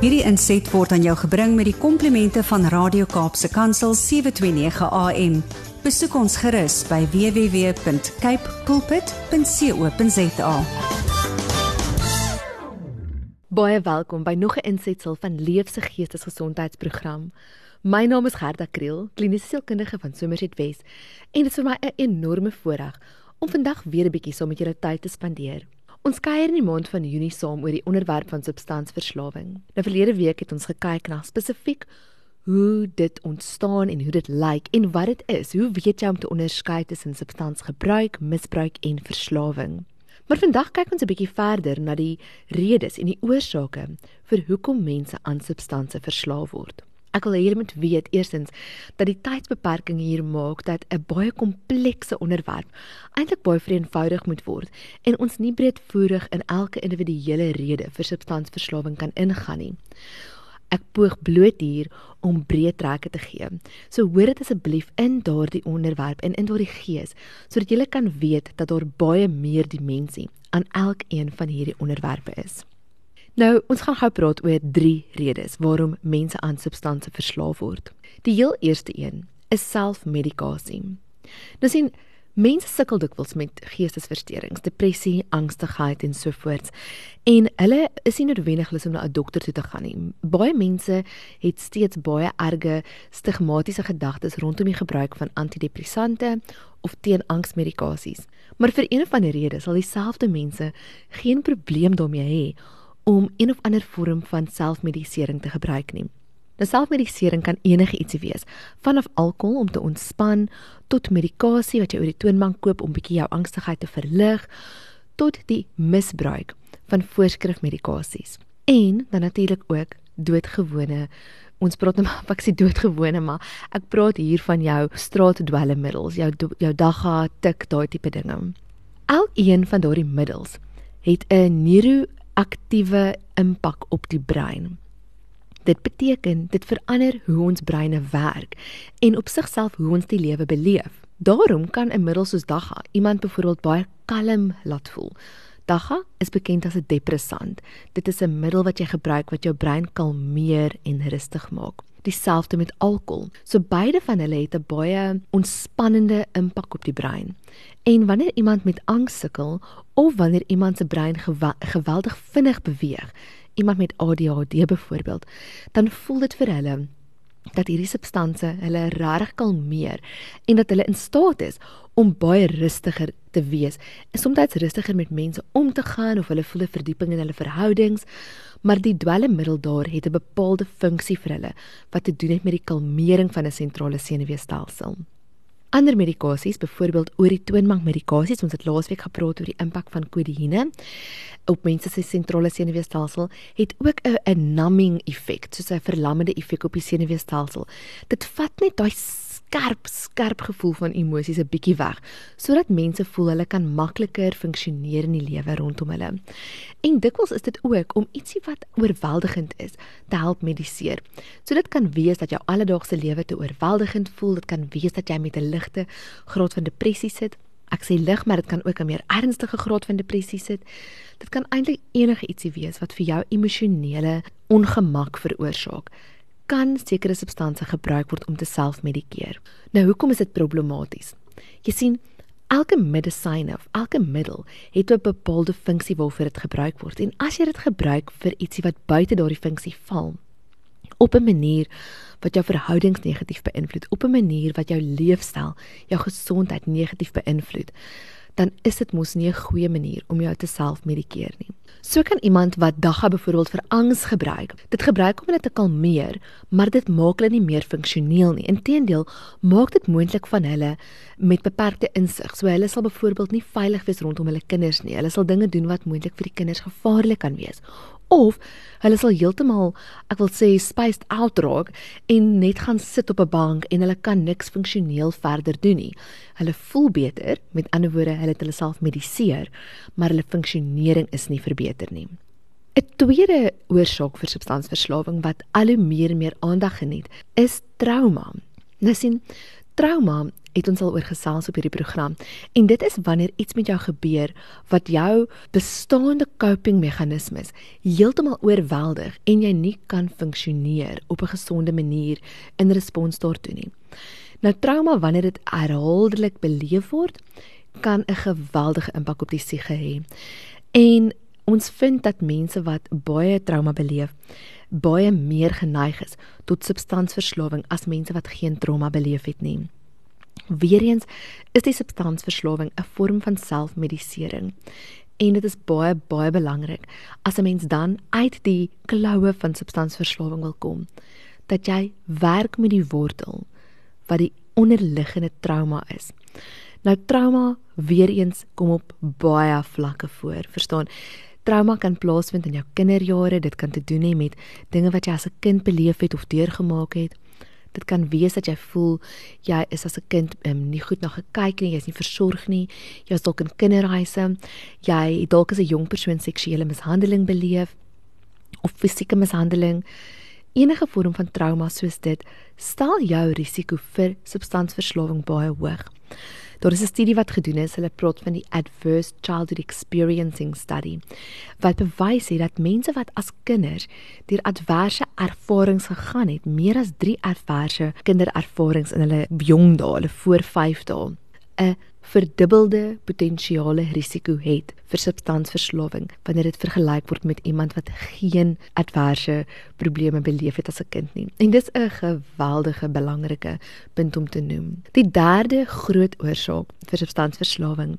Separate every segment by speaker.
Speaker 1: Hierdie inset word aan jou gebring met die komplimente van Radio Kaapse Kansel 729 AM. Besoek ons gerus by www.cape pulpit.co.za.
Speaker 2: Baie welkom by nog 'n insetsel van Leefse Geestesgesondheidsprogram. My naam is Gerda Kriel, kliniese sielkundige van Somerset Wes, en dit is vir my 'n enorme voorreg om vandag weer 'n bietjie saam met julle tyd te spandeer. Ons kuier in die maand van Junie saam oor die onderwerp van substansverslawing. Nou verlede week het ons gekyk na spesifiek hoe dit ontstaan en hoe dit lyk en wat dit is. Hoe weet jy om te onderskei tussen substansgebruik, misbruik en verslawing? Maar vandag kyk ons 'n bietjie verder na die redes en die oorsake vir hoekom mense aan substansie verslaaf word. Ek wil julle moet weet eerstens dat die tydsbeperking hier maak dat 'n baie komplekse onderwerp eintlik baie vereenvoudig moet word en ons nie breedvoerig in elke individuele rede vir substansverslawing kan ingaan nie. Ek poog bloot hier om breë trekke te gee. So hoor dit asseblief in daardie onderwerp en in daardie gees sodat jy kan weet dat daar baie meer dimensie aan elkeen van hierdie onderwerpe is. Nou, ons gaan gou praat oor drie redes waarom mense aan substansie verslaaf word. Die heel eerste een is selfmedikasie. Nou sien Mense sukkel dikwels met geestesversteurings, depressie, angstigheid en so voort. En hulle is nie noodwendig lus om na 'n dokter toe te gaan nie. Baie mense het steeds baie erge stigmatiese gedagtes rondom die gebruik van antidepressante of teenangsmedikasies. Maar vir een of ander rede sal dieselfde mense geen probleem daarmee hê om een of ander vorm van selfmedisering te gebruik nie. Nou selfmedisering kan enige ietsie wees, vanaf alkohol om te ontspan tot medikasie wat jy oor die toonbank koop om bietjie jou angstigheid te verlig, tot die misbruik van voorskrifmedikasies. En dan natuurlik ook doodgewone Ons praat nou maar ek sê doodgewone maar ek praat hier van jou straatdwelmmiddels, jou jou dagga, tik, daai tipe dinge. Elkeen van daardie middels het 'n neuroaktiewe impak op die brein. Dit beteken dit verander hoe ons breine werk en op sigself hoe ons die lewe beleef. Daarom kan 'n middel soos Dagga iemand byvoorbeeld baie kalm laat voel. Dagga is bekend as 'n depressant. Dit is 'n middel wat jy gebruik wat jou brein kalmeer en rustig maak. Dieselfde met alkohol. So beide van hulle het 'n baie ontspannende impak op die brein. En wanneer iemand met angs sukkel of wanneer iemand se brein geweldig vinnig beweeg, iemand met ADHD byvoorbeeld, dan voel dit vir hulle dat hierdie substansie hulle regtig kalmeer en dat hulle in staat is om baie rustiger te wees. En soms rustiger met mense om te gaan of hulle voel 'n verdieping in hulle verhoudings, maar die dwelmmiddel daar het 'n bepaalde funksie vir hulle wat te doen het met die kalmering van 'n sentrale senuweestelsel. Ander medikasies, byvoorbeeld oor die toonbank medikasies, ons het laasweek gepraat oor die impak van kodeïne op mense se sentrale senuweestelsel, het ook 'n numbing effek, soos 'n verlammende effek op die senuweestelsel. Dit vat net daai skerp skerp gevoel van emosies 'n bietjie weg sodat mense voel hulle kan makliker funksioneer in die lewe rondom hulle. En dikwels is dit ook om ietsie wat oorweldigend is te help mediseer. So dit kan wees dat jou alledaagse lewe te oorweldigend voel, dit kan wees dat jy met 'n ligte graad van depressie sit. Ek sê lig, maar dit kan ook 'n meer ernstige graad van depressie sit. Dit kan eintlik enige ietsie wees wat vir jou emosionele ongemak veroorsaak kan sekere substansies gebruik word om te selfmedikeer. Nou hoekom is dit problematies? Jy sien, elke medisyne of elke middel het 'n bepaalde funksie waarvoor dit gebruik word. En as jy dit gebruik vir ietsie wat buite daardie funksie val, op 'n manier wat jou verhoudings negatief beïnvloed, op 'n manier wat jou leefstyl, jou gesondheid negatief beïnvloed, dan is dit mos nie 'n goeie manier om jou te selfmedikeer nie. So kan iemand wat dagga byvoorbeeld vir angs gebruik, dit gebruik om hulle te kalmeer, maar dit maak hulle nie meer funksioneel nie. Inteendeel, maak dit moontlik van hulle met beperkte insig. So hulle sal byvoorbeeld nie veilig wees rondom hulle kinders nie. Hulle sal dinge doen wat moontlik vir die kinders gevaarlik kan wees of hulle sal heeltemal ek wil sê spaced out raak en net gaan sit op 'n bank en hulle kan niks funksioneel verder doen nie. Hulle voel beter, met ander woorde, hulle het hulle self mediseer, maar hulle funksionering is nie verbeter nie. 'n Tweede oorsaak vir substansverslawing wat al hoe meer en meer aandag geniet, is trauma. Nou sien, Trauma het ons al oor gesels op hierdie program en dit is wanneer iets met jou gebeur wat jou bestaande coping meganismes heeltemal oorweldig en jy nie kan funksioneer op 'n gesonde manier in respons daartoe nie. Nou trauma wanneer dit herhaaldelik beleef word, kan 'n geweldige impak op die siege hê. En ons vind dat mense wat baie trauma beleef, baie meer geneig is tot substansverslawing as mense wat geen trauma beleef het nie. Weereens is die substansverslawing 'n vorm van selfmedisering. En dit is baie baie belangrik as 'n mens dan uit die kloue van substansverslawing wil kom, dat jy werk met die wortel wat die onderliggende trauma is. Nou trauma weereens kom op baie vlakke voor, verstaan? Trauma kan plaasvind in jou kinderjare, dit kan te doen hê met dinge wat jy as 'n kind beleef het of deurgemaak het. Dit kan wees dat jy voel jy is as 'n kind um, nie goed na gekyk nie, jy's nie versorg nie. Jy's dalk in kinderhuise. Jy dalk as 'n jong persoon seksuele mishandeling beleef of fisieke mishandeling. Enige vorm van trauma soos dit stel jou risiko vir substansverslawing baie hoog. Daar is 'n studie wat gedoen is, hulle praat van die Adverse Childhood Experiencing Study, wat bewys het dat mense wat as kinders deur adverse ervarings gegaan het, meer as 3 adverse kinderervarings in hulle jong dae, hulle voor 5 dae, 'n verdubbelde potensiale risiko het vir substansverslawing wanneer dit vergelyk word met iemand wat geen adverse probleme beleef het as 'n kind nie. En dis 'n geweldige belangrike punt om te noem. Die derde groot oorsaak vir substansverslawing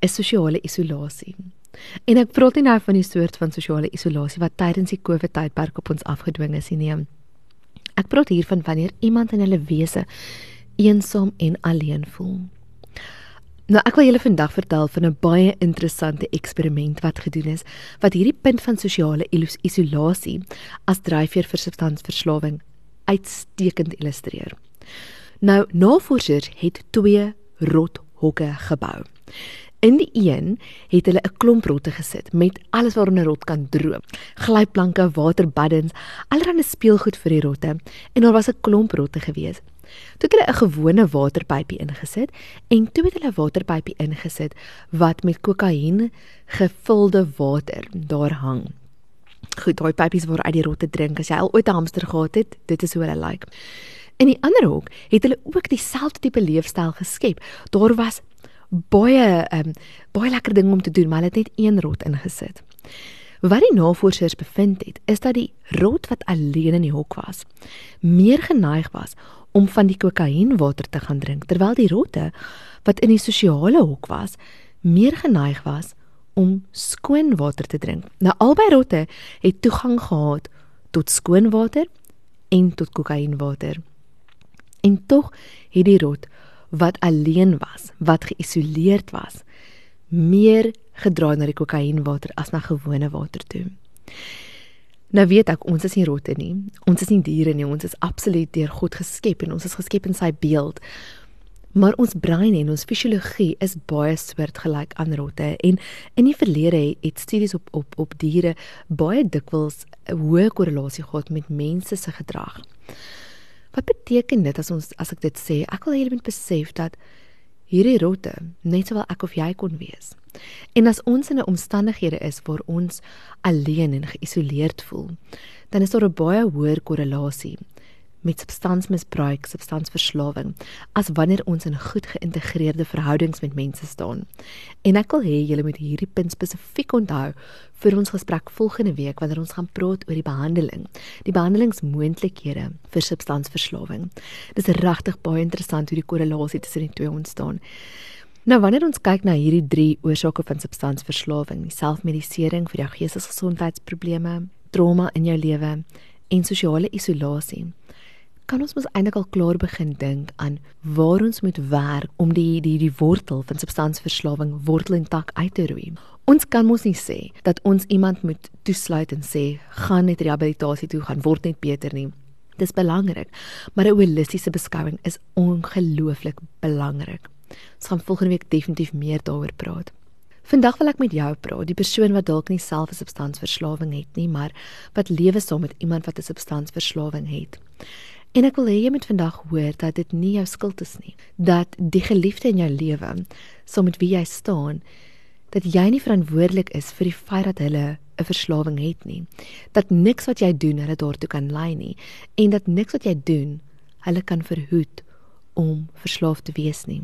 Speaker 2: is sosiale isolasie. En ek praat nie nou van die soort van sosiale isolasie wat tydens die COVID tydperk op ons afgedwing is nie. Ek praat hier van wanneer iemand in hulle wese eensaam en alleen voel. Nou ek wil julle vandag vertel van 'n baie interessante eksperiment wat gedoen is wat hierdie punt van sosiale isolasie as dryfveer vir substansverslawing uitstekend illustreer. Nou navorsers het twee rothokke gebou. In die een het hulle 'n klomp rotte gesit met alles waaronder 'n rot kan droom. Glyplanke, waterbaddens, allerlei speelgoed vir die rotte en daar was 'n klomp rotte gewees. Toe het hulle 'n gewone waterpypie ingesit en toe het hulle 'n waterpypie ingesit wat met kokain gevulde water daar hang. Goed, daai pypies waar uit die rotte drink. As jy al ooit 'n hamster gehad het, dit is hoe hulle lyk. Like. In die ander hoek het hulle ook dieselfde tipe leefstyl geskep. Daar was baie ehm um, baie lekker ding om te doen, maar hulle het net een rot ingesit. Wat die navorsers bevind het, is dat die rot wat alleen in die hok was, meer geneig was om van die kokainwater te gaan drink, terwyl die rotte wat in die sosiale hok was, meer geneig was om skoon water te drink. Nou albei rotte het toegang gehad tot skoon water en tot kokainwater. En tog het die rot wat alleen was, wat geïsoleerd was, meer gedraai na die kokainwater as na gewone water toe. Nou weet ek ons is nie rotte nie. Ons is nie diere nie. Ons is absoluut deur God geskep en ons is geskep in sy beeld. Maar ons brein en ons fisiologie is baie soortgelyk aan rotte en in die verlede het studies op op op diere baie dikwels 'n hoë korrelasie gehad met mense se gedrag. Wat beteken dit as ons as ek dit sê? Ek wil hê julle moet besef dat hierdie rotte net sowel ek of jy kon wees. En as ons in 'n omstandighede is waar ons alleen en geïsoleerd voel, dan is daar 'n baie hoër korrelasie met substansmisbruik, substansverslawing as wanneer ons in goed geïntegreerde verhoudings met mense staan. En ek wil hê julle moet hierdie punt spesifiek onthou vir ons gesprek volgende week wanneer ons gaan praat oor die behandeling, die behandelingsmoontlikhede vir substansverslawing. Dit is regtig baie interessant hoe die korrelasie tussen die twee ontstaan. Nou wanneer ons kyk na hierdie drie oorsake van substansverslawing, selfmedisering vir jou geestesgesondheidsprobleme, trauma in jou lewe en sosiale isolasie, kan ons mos eintlik al klaar begin dink aan waar ons moet werk om die die die wortel van substansverslawing wortel en tak uit te roei. Ons kan mos nie sê dat ons iemand moet toesluit en sê gaan net rehabilitasie toe gaan word net beter nie. Dis belangrik, maar 'n holistiese beskouing is ongelooflik belangrik. Ons gaan volgende week definitief meer daaroor praat. Vandag wil ek met jou praat, die persoon wat dalk nie self 'n substansverslawing het nie, maar wat lewe saam met iemand wat 'n substansverslawing het. En ek wil hê jy moet vandag hoor dat dit nie jou skuld is nie. Dat die geliefde in jou lewe, saam met wie jy staan, dat jy nie verantwoordelik is vir die feit dat hulle 'n verslawing het nie. Dat niks wat jy doen hulle daartoe kan lei nie en dat niks wat jy doen hulle kan verhoed om verslaaf te wees nie.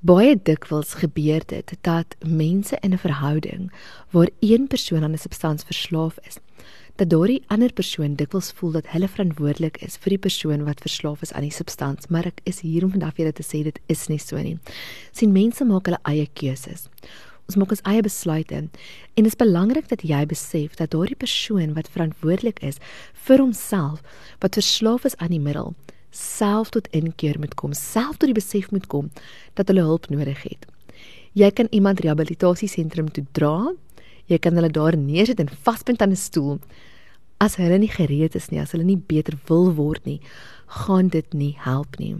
Speaker 2: Baie dikwels gebeur dit dat mense in 'n verhouding waar een persoon aan 'n substans verslaaf is, dat daardie ander persoon dikwels voel dat hulle verantwoordelik is vir die persoon wat verslaaf is aan die substans, maar ek is hier om vandag weer te sê dit is nie so nie. sien mense maak hulle eie keuses. Ons maak ons eie besluite en dit is belangrik dat jy besef dat daardie persoon wat verantwoordelik is vir homself, wat verslaaf is aan die middel, self tot inkeer moet kom, self tot die besef moet kom dat hulle hulp nodig het. Jy kan iemand rehabilitasiesentrum toe dra Jy kan hulle daar neersit en vaspind aan 'n stoel. As hulle nie gereed is nie, as hulle nie beter wil word nie, gaan dit nie help nie.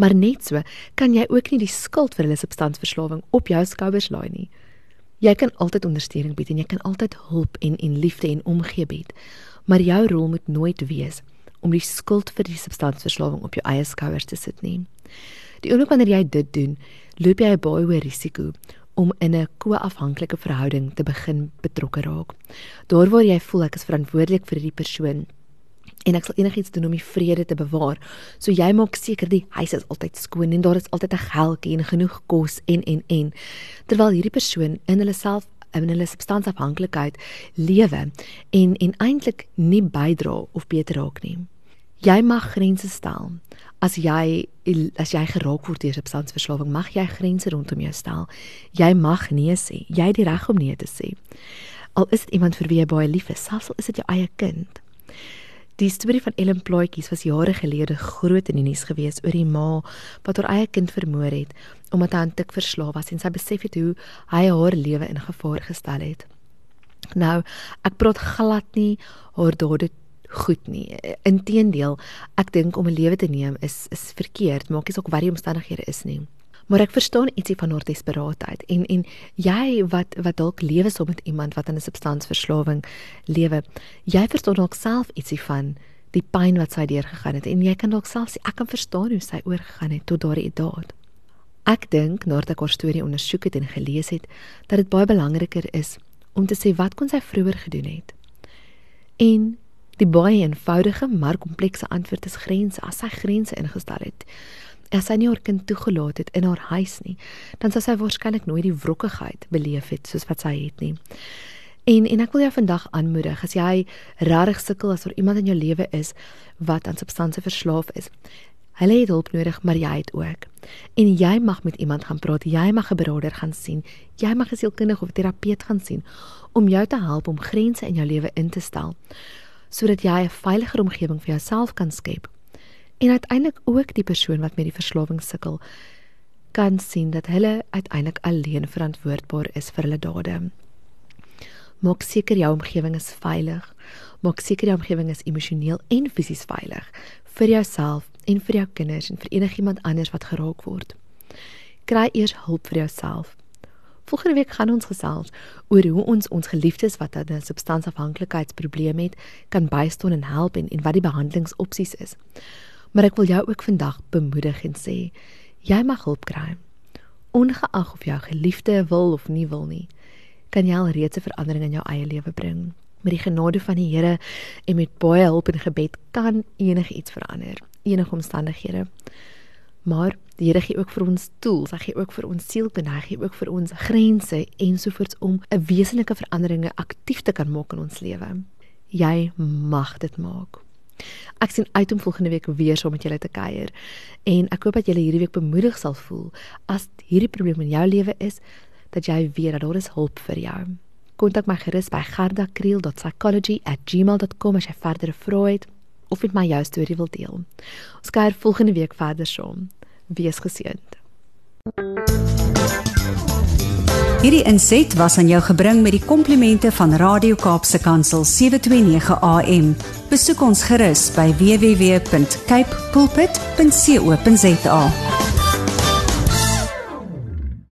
Speaker 2: Maar net so kan jy ook nie die skuld vir hulle substansverslawing op jou skouers laai nie. Jy kan altyd ondersteuning bied en jy kan altyd hulp en en liefde en omgee bied. Maar jou rol moet nooit wees om die skuld vir die substansverslawing op jou eie skouers te sit nie. Die oomblik wanneer jy dit doen, loop jy 'n baie hoë risiko om in 'n ko-afhanklike verhouding te begin betrokke raak. Daar waar jy voel ek is verantwoordelik vir hierdie persoon en ek sal enigiets doen om die vrede te bewaar. So jy maak seker die huis is altyd skoon en daar is altyd 'n geldjie en genoeg kos en en en terwyl hierdie persoon in hulle self in hulle substansafhanklikheid lewe en en eintlik nie bydra of beter raak nie. Jy mag grense stel. As jy as jy geraak word deur substansverslawing, mag jy grense rondom jou stel. Jy mag nee sê. Jy het die reg om nee te sê. Al is dit iemand vir wie jy baie lief is, selfs al is dit jou eie kind. Die storie van Ellen Plaatjies was jare gelede groot in die nuus gewees oor die ma wat haar eie kind vermoor het omdat hy aan tik verslaaf was en sy besef het hoe hy haar lewe in gevaar gestel het. Nou, ek praat glad nie haar dade goed nie. Inteendeel, ek dink om 'n lewe te neem is is verkeerd, maak nie saak wat die omstandighede is nie. Maar ek verstaan ietsie van haar desperaatheid en en jy wat wat dalk lewe saam met iemand wat aan 'n substansverslawing lewe, jy verstaan dalk self ietsie van die pyn wat sy deurgegaan het en jy kan dalk self sê ek kan verstaan hoe sy oorgegaan het tot daardie daad. Ek dink nadat ek haar storie ondersoek het en gelees het, dat dit baie belangriker is om te sê wat kon sy vroeër gedoen het. En Die baie eenvoudige maar komplekse antwoord is grense. As sy grense ingestel het, as sy nie haar kind toegelaat het in haar huis nie, dan sou sy waarskynlik nooit die wrokkigheid beleef het soos wat sy het nie. En en ek wil jou vandag aanmoedig as jy regtig sukkel as daar iemand in jou lewe is wat aan substansie verslaaf is. Hulle het hulp nodig, maar jy het ook. En jy mag met iemand gaan praat, jy mag 'n beraader gaan sien, jy mag 'n sielkundige of terapeut gaan sien om jou te help om grense in jou lewe in te stel sodat jy 'n veiliger omgewing vir jouself kan skep. En uiteindelik ook die persoon wat met die verslawing sukkel kan sien dat hulle uiteindelik alleen verantwoordbaar is vir hulle dade. Maak seker jou omgewing is veilig. Maak seker jou omgewing is emosioneel en fisies veilig vir jouself en vir jou kinders en vir enigiemand anders wat geraak word. Kry eers hulp vir jouself. Volgende week gaan ons gesels oor hoe ons ons geliefdes wat 'n substansafhanklikheidsprobleem het, kan bystaan en help en, en wat die behandelingsopsies is. Maar ek wil jou ook vandag bemoedig en sê, jy mag hulp kry. Ongeag of jou geliefde wil of nie wil nie, kan jy al reeds 'n verandering in jou eie lewe bring. Met die genade van die Here en met baie hulp en gebed kan enigiets verander, enige omstandighede. Maar die Here gee ook vir ons tools, hy gee ook vir ons sielkunde, hy gee ook vir ons grense ensovoorts om 'n wesenlike veranderinge aktief te kan maak in ons lewe. Jy mag dit maak. Ek sien uit om volgende week weer saam met julle te kuier en ek hoop dat julle hierdie week bemoedig sal voel as hierdie probleem in jou lewe is dat jy weet dat daar is hulp vir jou. Kontak my gerus by gardakriel.psychology@gmail.com as jy verdere vrae het of met my jou storie wil deel. Ons kyk volgende week verder saam. Wees geseënd.
Speaker 1: Hierdie inset was aan jou gebring met die komplimente van Radio Kaapse Kansel 729 AM. Besoek ons gerus by www.cape pulpit.co.za.